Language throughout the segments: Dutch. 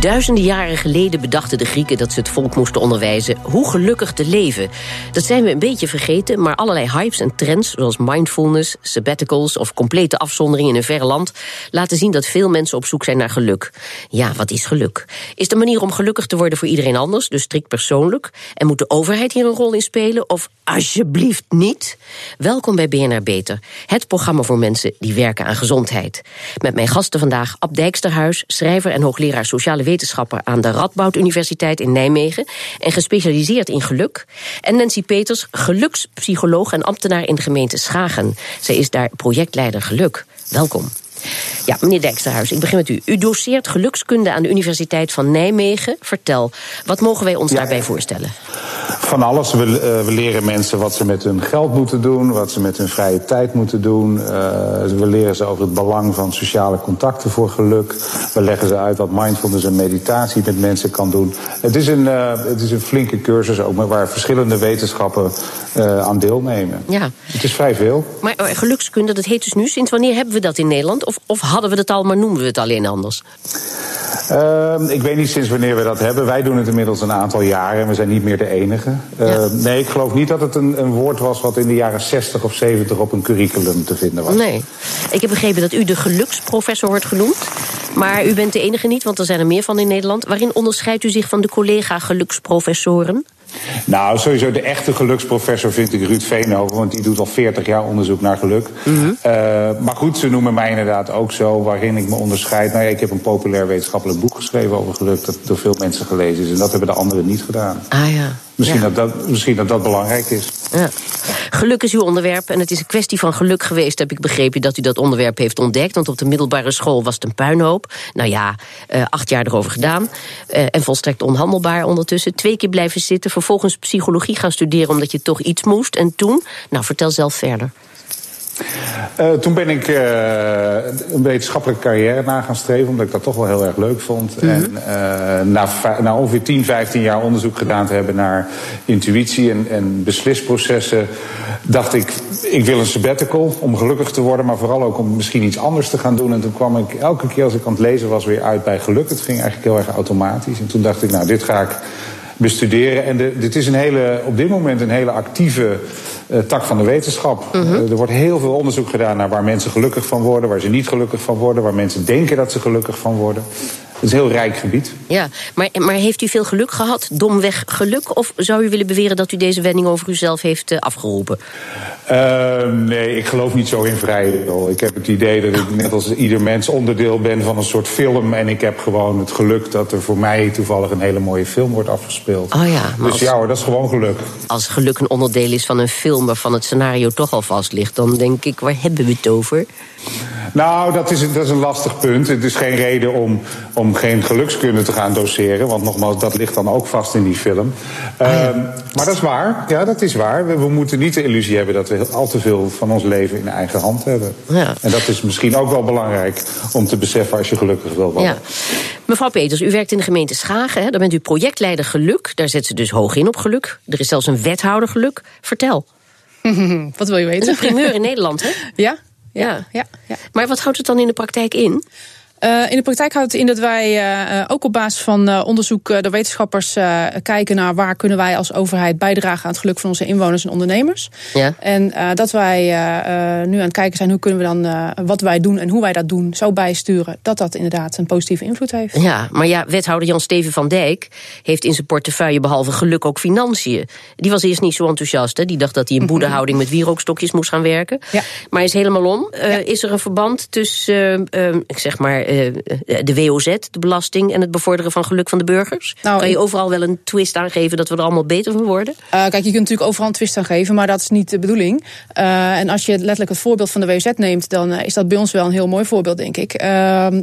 Duizenden jaren geleden bedachten de Grieken dat ze het volk moesten onderwijzen hoe gelukkig te leven. Dat zijn we een beetje vergeten, maar allerlei hypes en trends, zoals mindfulness, sabbaticals of complete afzondering in een verre land, laten zien dat veel mensen op zoek zijn naar geluk. Ja, wat is geluk? Is de manier om gelukkig te worden voor iedereen anders, dus strikt persoonlijk? En moet de overheid hier een rol in spelen? Of alsjeblieft niet? Welkom bij BNR Beter, het programma voor mensen die werken aan gezondheid. Met mijn gasten vandaag Ab Dijksterhuis, schrijver en hoogleraar sociale wetenschapper aan de Radboud Universiteit in Nijmegen en gespecialiseerd in geluk. En Nancy Peters, gelukspsycholoog en ambtenaar in de gemeente Schagen. Zij is daar projectleider geluk. Welkom. Ja, meneer Dijksterhuis, ik begin met u. U doseert gelukskunde aan de Universiteit van Nijmegen. Vertel, wat mogen wij ons daarbij voorstellen? Van alles. We, uh, we, leren mensen wat ze met hun geld moeten doen, wat ze met hun vrije tijd moeten doen. Uh, we leren ze over het belang van sociale contacten voor geluk. We leggen ze uit wat mindfulness en meditatie met mensen kan doen. Het is een, uh, het is een flinke cursus ook, waar verschillende wetenschappen aan deelnemen. Ja. Het is vrij veel. Maar gelukskunde, dat heet dus nu. Sinds wanneer hebben we dat in Nederland? Of, of hadden we het al, maar noemen we het alleen anders? Uh, ik weet niet sinds wanneer we dat hebben. Wij doen het inmiddels een aantal jaren en we zijn niet meer de enige. Uh, ja. Nee, ik geloof niet dat het een, een, woord was wat in de jaren 60 of 70 op een curriculum te vinden was. Nee. Ik heb begrepen dat u de geluksprofessor wordt genoemd. Maar u bent de enige niet, want er zijn er meer van in Nederland. Waarin onderscheidt u zich van de collega geluksprofessoren? Nou, sowieso de echte geluksprofessor vind ik Ruud Veenhoven, want die doet al 40 jaar onderzoek naar geluk. Mm -hmm. uh, maar goed, ze noemen mij inderdaad ook zo, waarin ik me onderscheid. Nou ja, ik heb een populair wetenschappelijk boek geschreven over geluk, dat door veel mensen gelezen is. En dat hebben de anderen niet gedaan. Ah ja. Misschien, ja. dat, dat, misschien dat dat belangrijk is. Ja. Geluk is uw onderwerp en het is een kwestie van geluk geweest, heb ik begrepen, dat u dat onderwerp heeft ontdekt. Want op de middelbare school was het een puinhoop. Nou ja, uh, acht jaar erover gedaan. Uh, en volstrekt onhandelbaar ondertussen. Twee keer blijven zitten, vervolgens psychologie gaan studeren omdat je toch iets moest. En toen, nou vertel zelf verder. Uh, toen ben ik uh, een wetenschappelijke carrière na gaan streven, omdat ik dat toch wel heel erg leuk vond. Mm -hmm. En uh, na, na, ongeveer 10, 15 jaar onderzoek gedaan te hebben naar intuïtie en, en beslisprocessen, dacht ik, ik wil een sabbatical om gelukkig te worden, maar vooral ook om misschien iets anders te gaan doen. En toen kwam ik elke keer als ik aan het lezen was weer uit bij geluk. Het ging eigenlijk heel erg automatisch. En toen dacht ik, nou, dit ga ik bestuderen. En de, dit is een hele, op dit moment een hele actieve uh, tak van de wetenschap. Mm -hmm. uh, er wordt heel veel onderzoek gedaan naar waar mensen gelukkig van worden, waar ze niet gelukkig van worden, waar mensen denken dat ze gelukkig van worden. Het is een heel rijk gebied. Ja, maar, maar heeft u veel geluk gehad? Domweg geluk? Of zou u willen beweren dat u deze wending over uzelf heeft uh, afgeroepen? Uh, nee, ik geloof niet zo in vrije wil. Ik heb het idee dat ik net als ieder mens onderdeel ben van een soort film. En ik heb gewoon het geluk dat er voor mij toevallig een hele mooie film wordt afgespeeld. Oh ja, dus als, ja hoor, dat is gewoon geluk. Als geluk een onderdeel is van een film waarvan het scenario toch al vast ligt... dan denk ik, waar hebben we het over? Nou, dat is, dat is een lastig punt. Het is geen reden om, om geen gelukskunde te gaan doseren. Want nogmaals, dat ligt dan ook vast in die film. Ah, ja. uh, maar dat is waar. Ja, dat is waar. We, we, moeten niet de illusie hebben dat we al te veel van ons leven in eigen hand hebben. Ja. En dat is misschien ook wel belangrijk om te beseffen als je gelukkig wil worden. Ja. Mevrouw Peters, u werkt in de gemeente Schagen. Hè? Daar bent u projectleider geluk. Daar zet ze dus hoog in op geluk. Er is zelfs een wethouder geluk. Vertel. Wat wil je weten? Een primeur in Nederland, hè? Ja. Ja. Ja, ja. Maar wat houdt het dan in de praktijk in? Uh, in de praktijk houdt het in dat wij uh, ook op basis van uh, onderzoek door wetenschappers kijken naar waar kunnen wij als overheid bijdragen aan het geluk van onze inwoners en ondernemers. Ja. En dat wij nu aan het kijken zijn hoe kunnen we dan wat wij doen en hoe wij dat doen zo bijsturen dat dat inderdaad een positieve invloed heeft. Ja, maar ja, wethouder Jan Steven van Dijk heeft in zijn portefeuille behalve geluk ook financiën. Die was eerst niet zo enthousiast. Hè? Die dacht dat hij in boedehouding met wierookstokjes moest gaan werken. Ja. Maar is helemaal om. Ja. Is er een verband tussen, ik zeg maar de WOZ, de belasting en het bevorderen van geluk van de burgers? Nou, kan je overal wel een twist aangeven dat we er allemaal beter van worden? Uh, kijk, je kunt natuurlijk overal een twist aan geven, maar dat is niet de bedoeling. Uh, en als je letterlijk het voorbeeld van de WOZ neemt, dan uh, is dat bij ons wel een heel mooi voorbeeld, denk ik.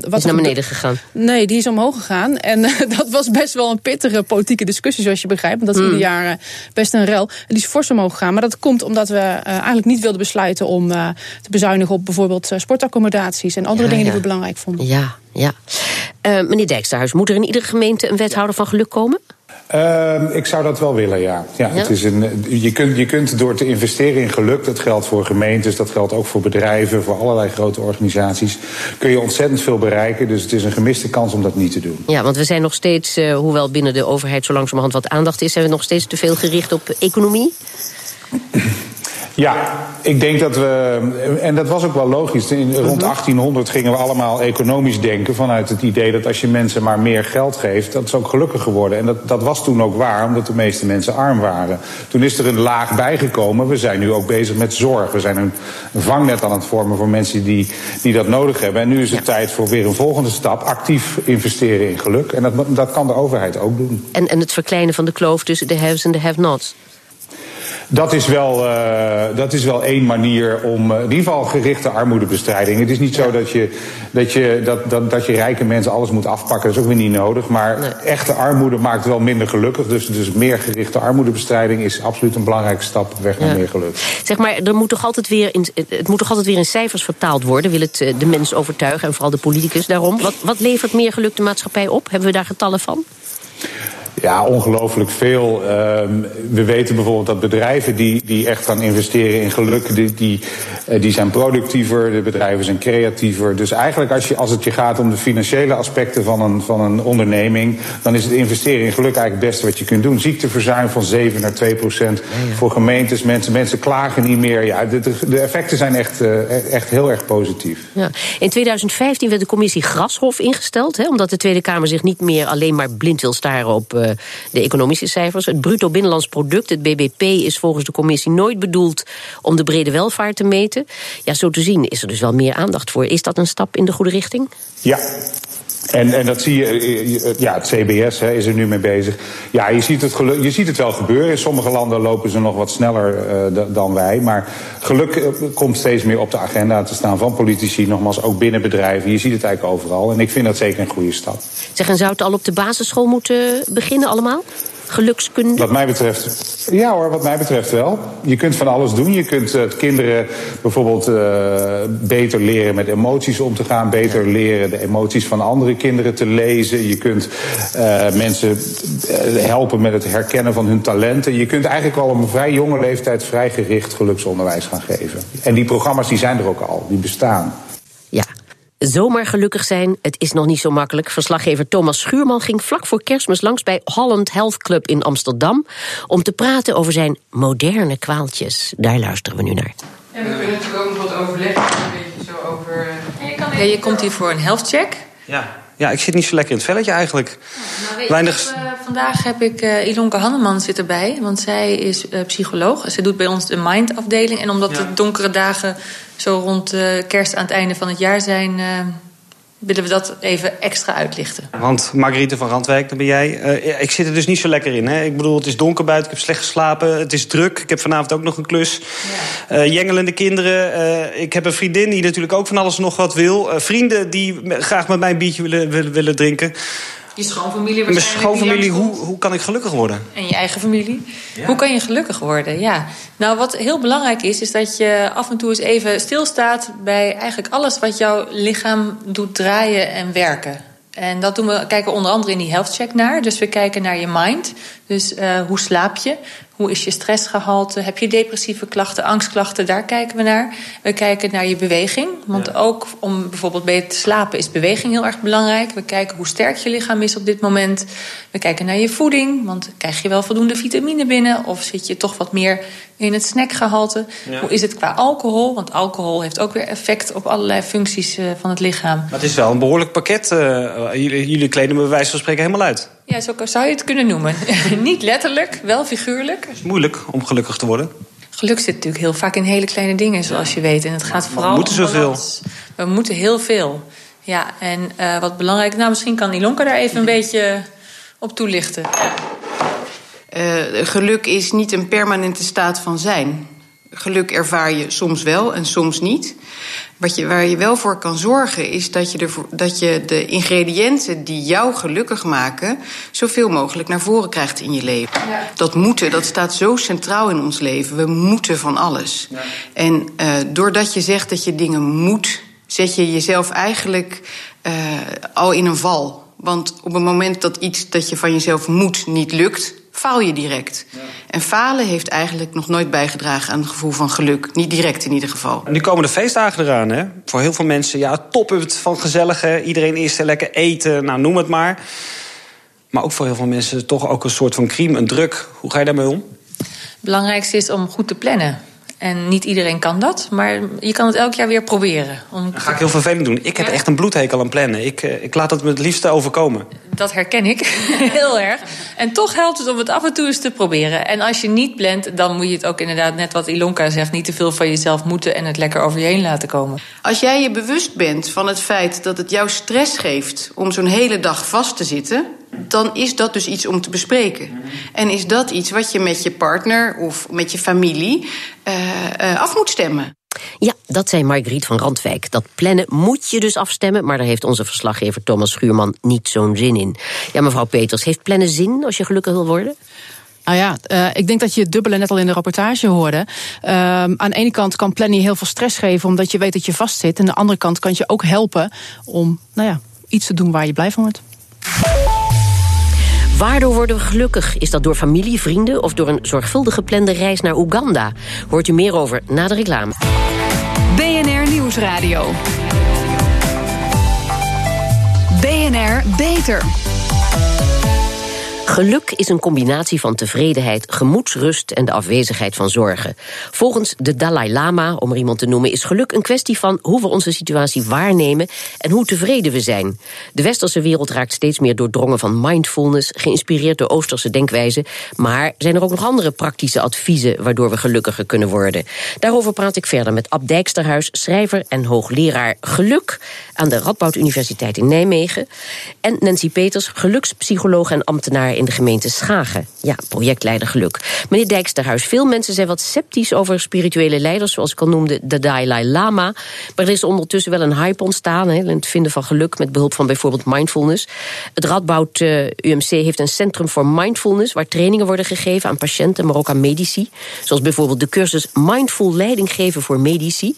wat is naar beneden gegaan? Nee, die is omhoog gegaan. En dat was best wel een pittige politieke discussie, zoals je begrijpt. Want dat is mm. ieder jaar best een rel. En die is fors omhoog gegaan. Maar dat komt omdat we eigenlijk niet wilden besluiten om te bezuinigen op bijvoorbeeld sportaccommodaties en andere ja, dingen ja. die we belangrijk vonden. Ja, Ja. Uh, meneer Dijksterhuis, moet er in iedere gemeente een wethouder van geluk komen? Uh, ik zou dat wel willen, ja. ja, Het is een, je, kunt, je kunt door te investeren in geluk, dat geldt voor gemeentes, dat geldt ook voor bedrijven, voor allerlei grote organisaties, kun je ontzettend veel bereiken. Dus het is een gemiste kans om dat niet te doen. Ja, want we zijn nog steeds, uh, hoewel binnen de overheid zo langzamerhand wat aandacht is, zijn we nog steeds te veel gericht op economie? Ja, ik denk dat we. En dat was ook wel logisch. In, rond 1800 mhm. gingen we allemaal economisch denken. vanuit het idee dat als je mensen maar meer geld geeft. dat ze ook gelukkiger worden. En dat, dat was toen ook waar, omdat de meeste mensen arm waren. Toen is er een laag bijgekomen. We zijn nu ook bezig met zorg. We zijn een, vangnet aan het vormen voor mensen die, die dat nodig hebben. En nu is het tijd voor weer een volgende stap. actief investeren in geluk. En dat, dat kan de overheid ook doen. En, en het verkleinen van de kloof tussen de haves en de have-nots. Dat is, wel, uh, dat is wel één manier om. Uh, in ieder geval gerichte armoedebestrijding. Het is niet zo dat je, dat, je, dat, dat, dat je rijke mensen alles moet afpakken. Dat is ook weer niet nodig. Maar nee. echte armoede maakt wel minder gelukkig. Dus, dus meer gerichte armoedebestrijding is absoluut een belangrijke stap op weg naar ja. meer geluk. Zeg maar, er moet toch altijd weer in, het moet toch altijd weer in cijfers vertaald worden. Wil het eh, de mens overtuigen en vooral de politicus daarom. Wat, wat levert meer geluk de maatschappij op? Hebben we daar getallen van? Ja, ongelooflijk veel. Uh, we weten bijvoorbeeld dat bedrijven die, die echt gaan investeren in geluk, die, die, uh, die zijn productiever, de bedrijven zijn creatiever. Dus eigenlijk als, je, als het je gaat om de financiële aspecten van een, van een onderneming, dan is het investeren in geluk eigenlijk het beste wat je kunt doen. Ziekteverzuim van 7 naar 2 procent voor gemeentes. Mensen, mensen klagen niet meer. Ja, de, de effecten zijn echt, uh, echt heel erg positief. Ja. In 2015 werd de commissie Grashof ingesteld, hè, omdat de Tweede Kamer zich niet meer alleen maar blind wil staren op uh, de economische cijfers. Het bruto binnenlands product, het BBP, is volgens de commissie nooit bedoeld om de brede welvaart te meten. Ja, zo te zien is er dus wel meer aandacht voor. Is dat een stap in de goede richting? Ja, en, en dat zie je, ja, het CBS hè, is er nu mee bezig. Ja, je ziet, het je ziet het wel gebeuren. In sommige landen lopen ze nog wat sneller dan wij. Maar geluk komt steeds meer op de agenda te staan van politici, nogmaals ook binnen bedrijven. Je ziet het eigenlijk overal. En ik vind dat zeker een goede stap. Zeg, en zou het al op de basisschool moeten beginnen allemaal? Gelukskunde? Wat mij betreft, ja hoor, wat mij betreft wel. Je kunt van alles doen. Je kunt uh, kinderen bijvoorbeeld uh, beter leren met emoties om te gaan. Beter leren de emoties van andere kinderen te lezen. Je kunt uh, mensen helpen met het herkennen van hun talenten. Je kunt eigenlijk al op een vrij jonge leeftijd vrij gericht geluksonderwijs gaan geven. En die programma's die zijn er ook al, die bestaan. Zomaar gelukkig zijn, het is nog niet zo makkelijk. Verslaggever Thomas Schuurman ging vlak voor kerstmis langs bij Holland Health Club in Amsterdam om te praten over zijn moderne kwaaltjes. Daar luisteren we nu naar. En we kunnen natuurlijk ook nog wat overleggen, een beetje zo over. Ja, je, kan ja, je komt hier voor een health check. Ja. Ja, ik zit niet zo lekker in het velletje eigenlijk. Nou, weet Weinig... je, uh, vandaag heb ik uh, Ilonke Hanneman zit erbij, want zij is uh, psycholoog. Ze doet bij ons de mind-afdeling. En omdat ja. de donkere dagen zo rond kerst aan het einde van het jaar zijn willen we dat even extra uitlichten. Want Marguerite van Randwijk, dan ben jij. Uh, ik zit er dus niet zo lekker in. Hè? Ik bedoel, het is donker buiten, ik heb slecht geslapen, het is druk. Ik heb vanavond ook nog een klus. Ja. Uh, jengelende kinderen. Uh, ik heb een vriendin die natuurlijk ook van alles nog wat wil. vrienden die graag met mij een biertje willen, willen, willen drinken. Je schoonfamilie Mijn schoonfamilie, hoe, hoe kan ik gelukkig worden? En je eigen familie. Ja. Hoe kan je gelukkig worden? Ja. Nou, wat heel belangrijk is, is dat je af en toe eens even stilstaat bij eigenlijk alles wat jouw lichaam doet draaien en werken. En dat doen we, kijken onder andere in die health check naar. Dus we kijken naar je mind. Dus uh, hoe slaap je? Hoe is je stressgehalte? Heb je depressieve klachten, angstklachten? Daar kijken we naar. We kijken naar je beweging. Want ja. ook om bijvoorbeeld beter te slapen is beweging heel erg belangrijk. We kijken hoe sterk je lichaam is op dit moment. We kijken naar je voeding. Want krijg je wel voldoende vitamine binnen? Of zit je toch wat meer in het snackgehalte? Ja. Hoe is het qua alcohol? Want alcohol heeft ook weer effect op allerlei functies uh, van het lichaam. Maar het is wel een behoorlijk pakket. Uh, jullie, jullie kleden me bij wijze van spreken helemaal uit. Ja, zo zou je het kunnen noemen. Niet letterlijk, wel figuurlijk. Het is moeilijk om gelukkig te worden. Geluk zit natuurlijk heel vaak in hele kleine dingen, zoals je weet. En het gaat vooral. We moeten zoveel. We moeten heel veel. Ja, en uh, wat belangrijk. Nou, misschien kan Ilonka daar even een beetje op toelichten. Uh, geluk is niet een permanente staat van zijn. Geluk ervaar je soms wel en soms niet. Wat je, waar je wel voor kan zorgen is dat je, de, dat je de ingrediënten die jou gelukkig maken... zoveel mogelijk naar voren krijgt in je leven. Ja. Dat moeten, dat staat zo centraal in ons leven. We moeten van alles. Ja. En uh, doordat je zegt dat je dingen moet... zet je jezelf eigenlijk al in een val. Want op het moment dat iets dat je van jezelf moet niet lukt, faal je direct. Ja. En falen heeft eigenlijk nog nooit bijgedragen aan het gevoel van geluk. Niet direct in ieder geval. En nu komen de feestdagen eraan, hè? Voor heel veel mensen, ja, top het van gezellige. Iedereen is er lekker eten, nou, noem het maar. Maar ook voor heel veel mensen toch ook een soort van crime, een druk. Hoe ga je daarmee om? Het belangrijkste is om goed te plannen. En niet iedereen kan dat, maar je kan het elk jaar weer proberen. Om... Dat ga ik heel vervelend doen. Ik heb echt een bloedhekel aan plannen. Ik, eh, ik laat het me het liefste overkomen. Dat herken ik heel erg. En toch helpt het om het af en toe eens te proberen. En als je niet plant, dan moet je het ook inderdaad, net wat Ilonka zegt... niet te veel van jezelf moeten en het lekker over je heen laten komen. Als jij je bewust bent van het feit dat het jou stress geeft... om zo'n hele dag vast te zitten dan is dat dus iets om te bespreken. En is dat iets wat je met je partner of met je familie uh, af moet stemmen. Ja, dat zei Margriet van Randwijk. Dat plannen moet je dus afstemmen, maar daar heeft onze verslaggever Thomas Schuurman niet zo'n zin in. Ja, mevrouw Peters, heeft plannen zin als je gelukkig wil worden? Nou ja, uh, ik denk dat je het dubbele net al in de rapportage hoorde. Uh, aan de ene kant kan plannen je heel veel stress geven omdat je weet dat je vastzit. En aan de andere kant kan het je ook helpen om nou ja, iets te doen waar je blij van wordt. Waardoor worden we gelukkig? Is dat door familie, vrienden of door een zorgvuldig geplande reis naar Oeganda? Hoort u meer over na de reclame. BNR Nieuwsradio. BNR Beter. Geluk is een combinatie van tevredenheid, gemoedsrust en de afwezigheid van zorgen. Volgens de Dalai Lama, om er iemand te noemen, is geluk een kwestie van hoe we onze situatie waarnemen en hoe tevreden we zijn. De westerse wereld raakt steeds meer doordrongen van mindfulness, geïnspireerd door oosterse denkwijze. Maar zijn er ook nog andere praktische adviezen waardoor we gelukkiger kunnen worden? Daarover praat ik verder met Ab Dijksterhuis, schrijver en hoogleraar geluk aan de Radboud Universiteit in Nijmegen. En Nancy Peters, gelukspsycholoog en ambtenaar in de gemeente Schagen. Ja, projectleider geluk. Meneer Dijksterhuis, veel mensen zijn wat sceptisch over spirituele leiders, zoals ik al noemde, de Dalai Lama. Maar er is ondertussen wel een hype ontstaan in het vinden van geluk met behulp van bijvoorbeeld mindfulness. Het Radboud eh, UMC heeft een centrum voor mindfulness, waar trainingen worden gegeven aan patiënten, maar ook aan medici. Zoals bijvoorbeeld de cursus Mindful Leiding geven voor medici.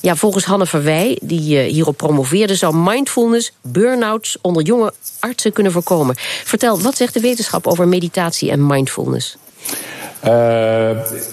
Ja, volgens Hanne Verwij, die uh, hierop promoveerde, zou mindfulness burn-outs onder jonge artsen kunnen voorkomen. Vertel, wat zegt de wetenschap over meditatie en mindfulness? Uh,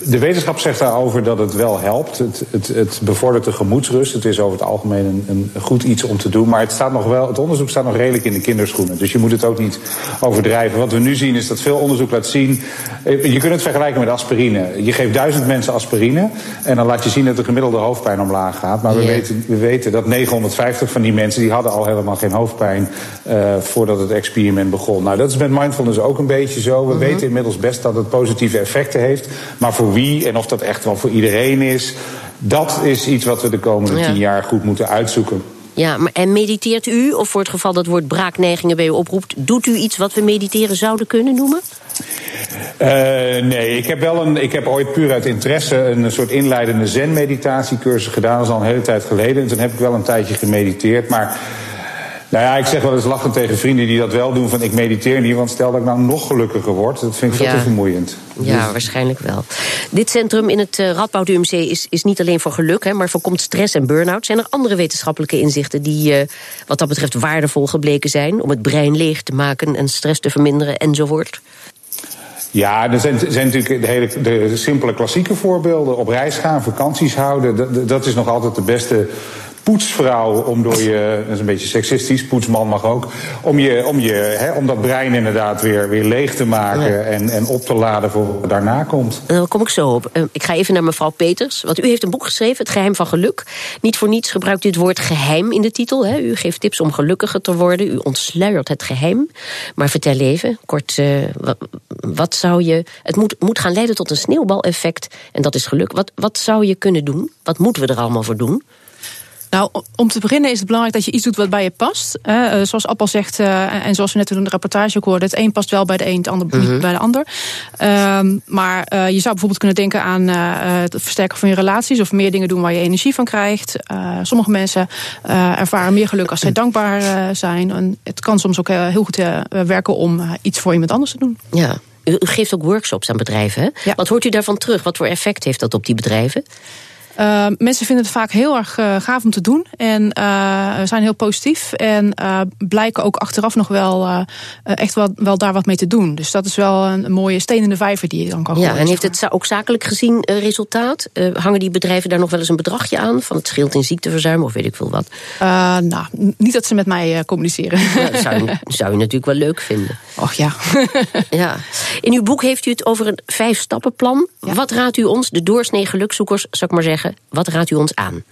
de wetenschap zegt daarover dat het wel helpt. Het, het, het, bevordert de gemoedsrust. Het is over het algemeen een, een, goed iets om te doen. Maar het, staat nog wel, het onderzoek staat nog redelijk in de kinderschoenen. Dus je moet het ook niet overdrijven. Wat we nu zien is dat veel onderzoek laat zien. Eh, je kunt het vergelijken met aspirine. Je geeft duizend mensen aspirine. En dan laat je zien dat de gemiddelde hoofdpijn omlaag gaat. Maar we, weten, we weten dat 950 van die mensen. die hadden al helemaal geen hoofdpijn. Uh, voordat het experiment begon. Nou, dat is met mindfulness ook een beetje zo. We mhm. weten inmiddels best dat het positieve effect heeft. Maar voor wie en of dat echt wel voor iedereen is, dat is iets wat we de komende tien jaar goed moeten uitzoeken. Ja, maar en mediteert u, of voor het geval dat woord braakneigingen bij u oproept, doet u iets wat we mediteren zouden kunnen noemen? Uh, nee, ik heb wel een. Ik heb ooit puur uit interesse een soort inleidende zen-meditatiecursus gedaan. Dat is al een hele tijd geleden. En toen heb ik wel een tijdje gemediteerd. Maar nou ja, ik zeg wel eens lachend tegen vrienden die dat wel doen: van ik mediteer niet, want stel dat ik nou nog gelukkiger word. Dat vind ik veel te vermoeiend. Ja, dus- waarschijnlijk wel. Dit centrum in het uh, Radboud UMC is, is niet alleen voor geluk, hè, maar voorkomt stress en burn-out. Zijn er andere wetenschappelijke inzichten die uh, wat dat betreft waardevol gebleken zijn om het brein leeg te maken en stress te verminderen enzovoort? Ja, er zijn, zijn natuurlijk de, hele, de simpele klassieke voorbeelden. Op reis gaan, vakanties houden. Dat, dat is nog altijd de beste poetsvrouw om door je, dat is een beetje seksistisch, poetsman mag ook, om, je, om, je, hè, om dat brein inderdaad weer, weer leeg te maken en, en op te laden voor wat daarna komt. Daar kom ik zo op. Eh, ik ga even naar mevrouw Peters, want u heeft een boek geschreven, Het Geheim van Geluk. Niet voor niets gebruikt u het woord geheim in de titel. Hè. U geeft tips om gelukkiger te worden, u ontsluiert het geheim. Maar vertel even, kort, uh, wat, zou je... Het moet, moet gaan leiden tot een sneeuwbaleffect en dat is geluk. Wat, wat zou je kunnen doen? Wat moeten we er allemaal voor doen? Nou, om te beginnen is het belangrijk dat je iets doet wat bij je past. Uh, zoals Appel zegt, uh, en zoals we net in de rapportage ook hoorden... het een past wel bij de een, het ander niet mhm. bij de ander. Uh, maar uh, je zou bijvoorbeeld kunnen denken aan het versterken van je relaties... of meer dingen doen waar je energie van krijgt. sommige mensen ervaren meer geluk als zij dankbaar zijn. En het kan soms ook heel goed werken om iets voor iemand anders te doen. Ja. U geeft ook workshops aan bedrijven. Hè? Ja. Wat hoort u daarvan terug? Wat voor effect heeft dat op die bedrijven? Uh, mensen vinden het vaak heel erg uh, gaaf om te doen. En zijn heel positief. En blijken ook achteraf nog wel echt wel, wel daar wat mee te doen. Dus dat is wel een, mooie steen in de vijver die je dan kan gooien. Ja, en heeft het ook zakelijk gezien resultaat? hangen die bedrijven daar nog wel eens een bedragje aan? Van het scheelt in ziekteverzuim of weet ik veel wat? nou, niet dat ze met mij communiceren. Ja, dat zou, je, zou je natuurlijk wel leuk vinden. Och ja. ja. In uw boek heeft u het over een vijf-stappenplan. Wat raadt u ons, de doorsnee gelukzoekers, zou ik maar zeggen, wat raadt u ons aan?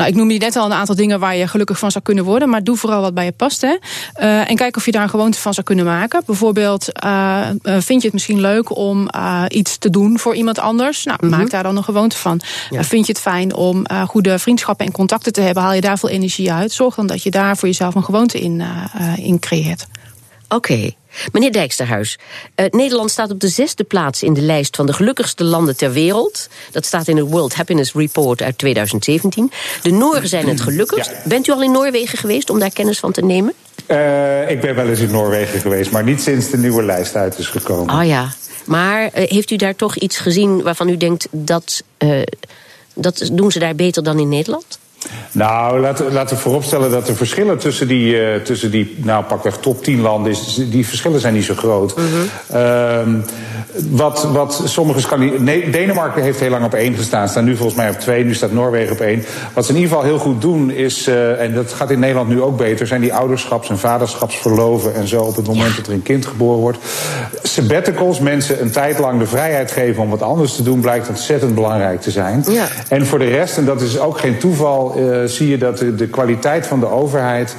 Nou, ik noemde net al een aantal dingen waar je gelukkig van zou kunnen worden. Maar doe vooral wat bij je past. Hè. Uh, en kijk of je daar een gewoonte van zou kunnen maken. Bijvoorbeeld, uh, vind je het misschien leuk om uh, iets te doen voor iemand anders? Nou, -hmm. maak daar dan een gewoonte van. Ja. vind je het fijn om goede vriendschappen en contacten te hebben? Haal je daar veel energie uit? Zorg dan dat je daar voor jezelf een gewoonte in, in creëert. Oké. Okay. Meneer Dijksterhuis, uh, Nederland staat op de zesde plaats in de lijst van de gelukkigste landen ter wereld. Dat staat in het World Happiness Report uit 2017. De Nooren zijn het gelukkigst. Bent u al in Noorwegen geweest om daar kennis van te nemen? Uh, ik ben wel eens in Noorwegen geweest, maar niet sinds de nieuwe lijst uit is gekomen. Oh ja, maar uh, heeft u daar toch iets gezien waarvan u denkt dat, dat doen ze daar beter dan in Nederland? Nou, laten, laten we vooropstellen dat de verschillen tussen die, uh, tussen die nou pakweg top 10 landen, is, die verschillen zijn niet zo groot. Mm -hmm. uh, wat, wat sommige Scandinavië. Denemarken heeft heel lang op één gestaan, staan nu volgens mij op twee, nu staat Noorwegen op één. Wat ze in ieder geval heel goed doen is, uh, en dat gaat in Nederland nu ook beter, zijn die ouderschaps- en vaderschapsverloven en zo op het moment dat er een kind geboren wordt. Sabbaticals, mensen een tijd lang de vrijheid geven om wat anders te doen, blijkt ontzettend belangrijk te zijn. Ja. En voor de rest, en dat is ook geen toeval zie je dat de, de kwaliteit van de overheid.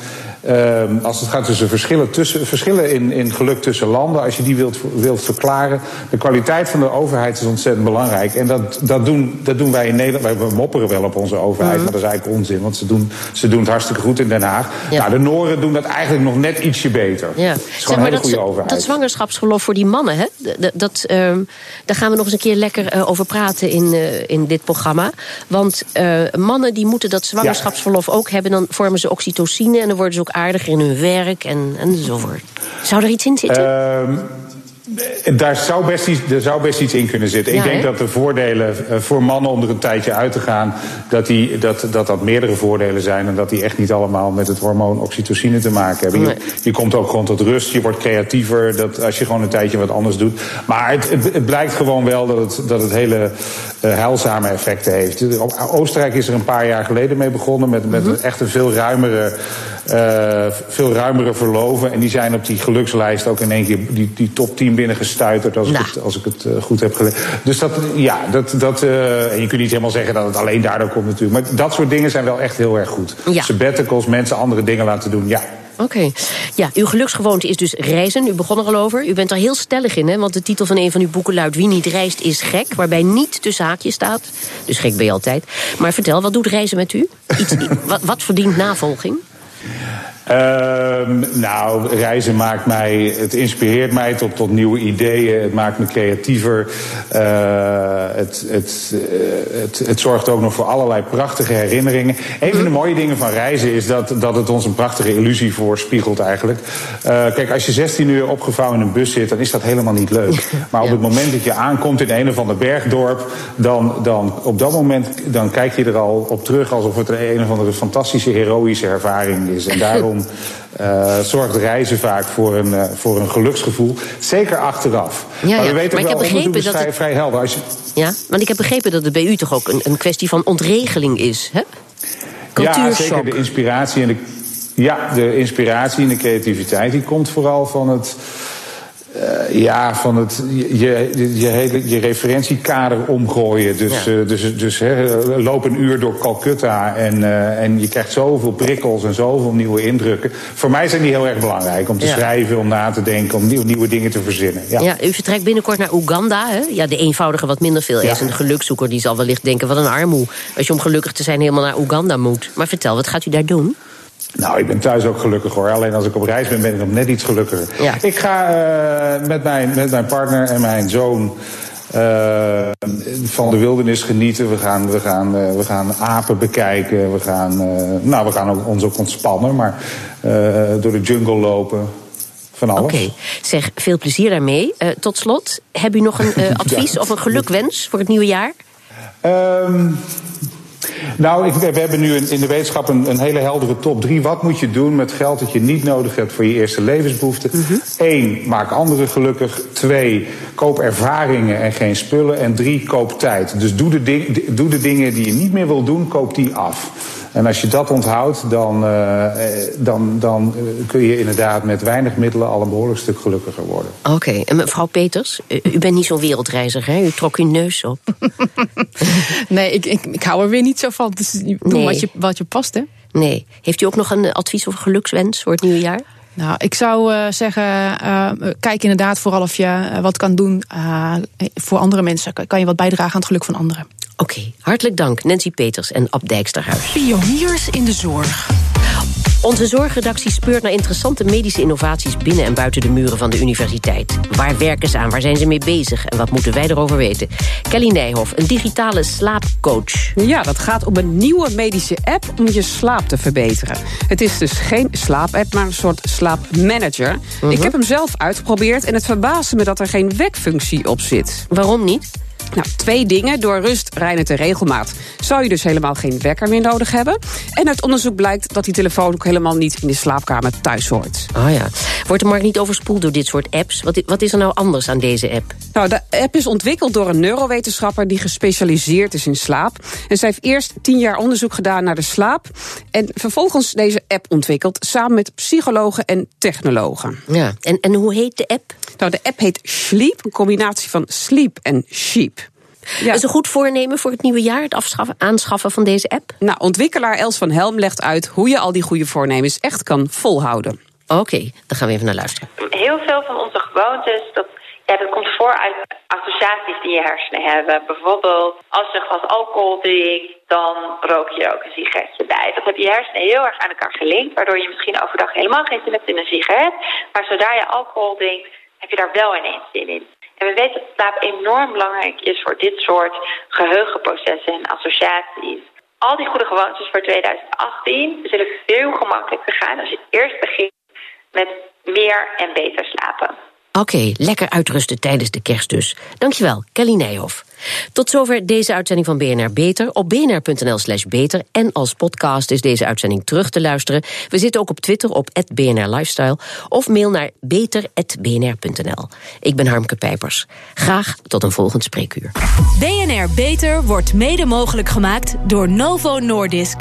Uh, als het gaat tussen verschillen, tussen, verschillen in, in geluk tussen landen, als je die wilt, wilt verklaren, de kwaliteit van de overheid is ontzettend belangrijk. En dat, dat, doen, dat doen wij in Nederland. Wij mopperen wel op onze overheid, mm. maar dat is eigenlijk onzin, want ze doen, ze doen het hartstikke goed in Den Haag. Ja. Nou, de Noren doen dat eigenlijk nog net ietsje beter. Ja. Het is gewoon een hele dat, goede overheid. Dat zwangerschapsverlof voor die mannen, hè? Dat, dat, uh, daar gaan we nog eens een keer lekker uh, over praten in, uh, in dit programma. Want mannen die moeten dat zwangerschapsverlof ja. ook hebben, dan vormen ze oxytocine en dan worden ze ook aardiger in hun werk en, enzovoort. Zou er iets in zitten? Uh, daar zou, best iets, er zou best iets in kunnen zitten. Ja, ik denk dat de voordelen voor mannen om er een tijdje uit te gaan... Dat, die, dat, dat dat meerdere voordelen zijn... en dat die echt niet allemaal met het hormoon oxytocine te maken hebben. Nee. Je, je, komt ook gewoon tot rust, je wordt creatiever... Dat als je gewoon een tijdje wat anders doet. Maar het, het, het blijkt gewoon wel dat het, dat het hele uh, heilzame effecten heeft. Oostenrijk is er een paar jaar geleden mee begonnen... met, met mm -hmm. echt een veel ruimere... Uh, veel ruimere verloven. En die zijn op die gelukslijst ook in één keer die, die top 10 binnengestuiterd, als, Nou. ik het, als ik het uh, goed heb gelezen. Dus dat, ja, dat, dat, uh, en je kunt niet helemaal zeggen dat het alleen daardoor komt natuurlijk. Maar dat soort dingen zijn wel echt heel erg goed. Ja. Sabbaticals, mensen andere dingen laten doen, ja. Oké. Okay. Ja, uw geluksgewoonte is dus reizen. U begon er al over. U bent er heel stellig in, hè? Want de titel van een van uw boeken luidt... Wie niet reist is gek, waarbij niet tussen haakjes staat. Dus gek ben je altijd. Maar vertel, wat doet reizen met u? Iets, wat, wat verdient navolging? Uh, nou, reizen maakt mij, het inspireert mij tot, tot nieuwe ideeën. Het maakt me creatiever. Uh, het, het, uh, het, het zorgt ook nog voor allerlei prachtige herinneringen. Een van de mooie dingen van reizen is dat, dat het ons een prachtige illusie voorspiegelt eigenlijk. Uh, kijk, als je 16 uur opgevouwen in een bus zit, dan is dat helemaal niet leuk. Maar op het moment dat je aankomt in een of ander bergdorp, dan, dan op dat moment dan kijk je er al op terug alsof het een of andere fantastische, heroïsche ervaring is. En daarom uh, zorgt reizen vaak voor een, uh, voor een geluksgevoel. Zeker achteraf. Ja, maar we ja. weten maar wel, ik heb begrepen is dat vrij, het... vrij helder. Als je... Ja, want ik heb begrepen dat het bij u toch ook een, een kwestie van ontregeling is, hè? Ja, zeker de inspiratie en de, ja, de inspiratie en de creativiteit die komt vooral van het... Uh, ja, van het je, je, je, hele, je referentiekader omgooien. Dus, Ja. uh, dus, dus hè, loop een uur door Calcutta en, uh, en je krijgt zoveel prikkels en zoveel nieuwe indrukken. Voor mij zijn die heel erg belangrijk. Om te Ja. schrijven, om na te denken, om nieuwe, nieuwe dingen te verzinnen. Ja. Ja, u vertrekt binnenkort naar Oeganda. Hè? Ja, de eenvoudige, wat minder veel eisende gelukzoeker... die zal wellicht denken, wat een armoe. Als je om gelukkig te zijn helemaal naar Oeganda moet. Maar vertel, wat gaat u daar doen? Nou, ik ben thuis ook gelukkig hoor. Alleen als ik op reis ben, ben ik nog net iets gelukkiger. Ja. Ik ga uh, met, mijn, met mijn partner en mijn zoon uh, van de wildernis genieten. We gaan, we gaan, uh, we gaan apen bekijken. We gaan, nou, we gaan ook, ons ook ontspannen, maar door de jungle lopen. Van alles. Oké, okay. zeg, veel plezier daarmee. Tot slot, heb u nog een advies ja. of een gelukwens voor het nieuwe jaar? Um, Nou, ik, we hebben nu in, de wetenschap een, een, hele heldere top drie. Wat moet je doen met geld dat je niet nodig hebt voor je eerste levensbehoeften? Mhm. Eén, maak anderen gelukkig. Twee, koop ervaringen en geen spullen. En drie, koop tijd. Dus doe de, ding, doe de dingen die je niet meer wil doen, koop die af. En als je dat onthoudt, dan, uh, dan, dan kun je inderdaad met weinig middelen al een behoorlijk stuk gelukkiger worden. Oké, en mevrouw Peters, u bent niet zo'n wereldreiziger, hè? U trok uw neus op. nee, ik, ik, ik hou er weer niet zo van. Dus doe nee. wat, je, wat je past, hè? Nee. Heeft u ook nog een advies of gelukswens voor het nieuwe jaar? Nou, ik zou uh, zeggen, uh, kijk inderdaad vooral of je wat kan doen voor andere mensen. Kan je wat bijdragen aan het geluk van anderen. Oké, hartelijk dank Nancy Peters en Ab Dijksterhuis. Pioniers in de zorg. Onze zorgredactie speurt naar interessante medische innovaties binnen en buiten de muren van de universiteit. Waar werken ze aan? Waar zijn ze mee bezig? En wat moeten wij erover weten? Kelly Nijhoff, een digitale slaapcoach. Ja, dat gaat om een nieuwe medische app om je slaap te verbeteren. Het is dus geen slaapapp, maar een soort slaapmanager. Ik heb hem zelf uitgeprobeerd en het verbaasde me dat er geen wekfunctie op zit. Waarom niet? Nou, twee dingen. Door rust, reinheid en regelmaat zou je dus helemaal geen wekker meer nodig hebben. En uit onderzoek blijkt dat die telefoon ook helemaal niet in de slaapkamer thuis hoort. Oh ja. Wordt de markt niet overspoeld door dit soort apps? Wat, wat is er nou anders aan deze app? Nou, de app is ontwikkeld door een neurowetenschapper die gespecialiseerd is in slaap. En zij heeft eerst tien jaar onderzoek gedaan naar de slaap. En vervolgens deze app ontwikkeld samen met psychologen en technologen. Ja, en, en hoe heet de app? Nou, de app heet Sleep, een combinatie van sleep en sheep. Ja. Is een goed voornemen voor het nieuwe jaar, het afschaffen, aanschaffen van deze app? Nou, ontwikkelaar Els van Helm legt uit hoe je al die goede voornemens echt kan volhouden. Oké, okay, dan gaan we even naar luisteren. Heel veel van onze gewoontes, dat, ja, dat komt voor uit associaties die je hersenen hebben. Bijvoorbeeld, als je een glas alcohol drinkt, dan rook je ook een sigaretje bij. Dat heb je hersenen heel erg aan elkaar gelinkt, waardoor je misschien overdag helemaal geen zin hebt in een sigaret. Maar zodra je alcohol drinkt, heb je daar wel ineens zin in. En we weten dat slaap enorm belangrijk is voor dit soort geheugenprocessen en associaties. Al die goede gewoontes voor 2018 zullen veel gemakkelijker gaan als je eerst begint met meer en beter slapen. Oké, lekker uitrusten tijdens de kerst dus. Dankjewel, Kelly Nijhoff. Tot zover deze uitzending van BNR Beter. Op bnr.nl slash beter. En als podcast is deze uitzending terug te luisteren. We zitten ook op Twitter op BNR Lifestyle. Of mail naar beter.bnr.nl. Ik ben Harmke Pijpers. Graag tot een volgend spreekuur. BNR Beter wordt mede mogelijk gemaakt door Novo Nordisk.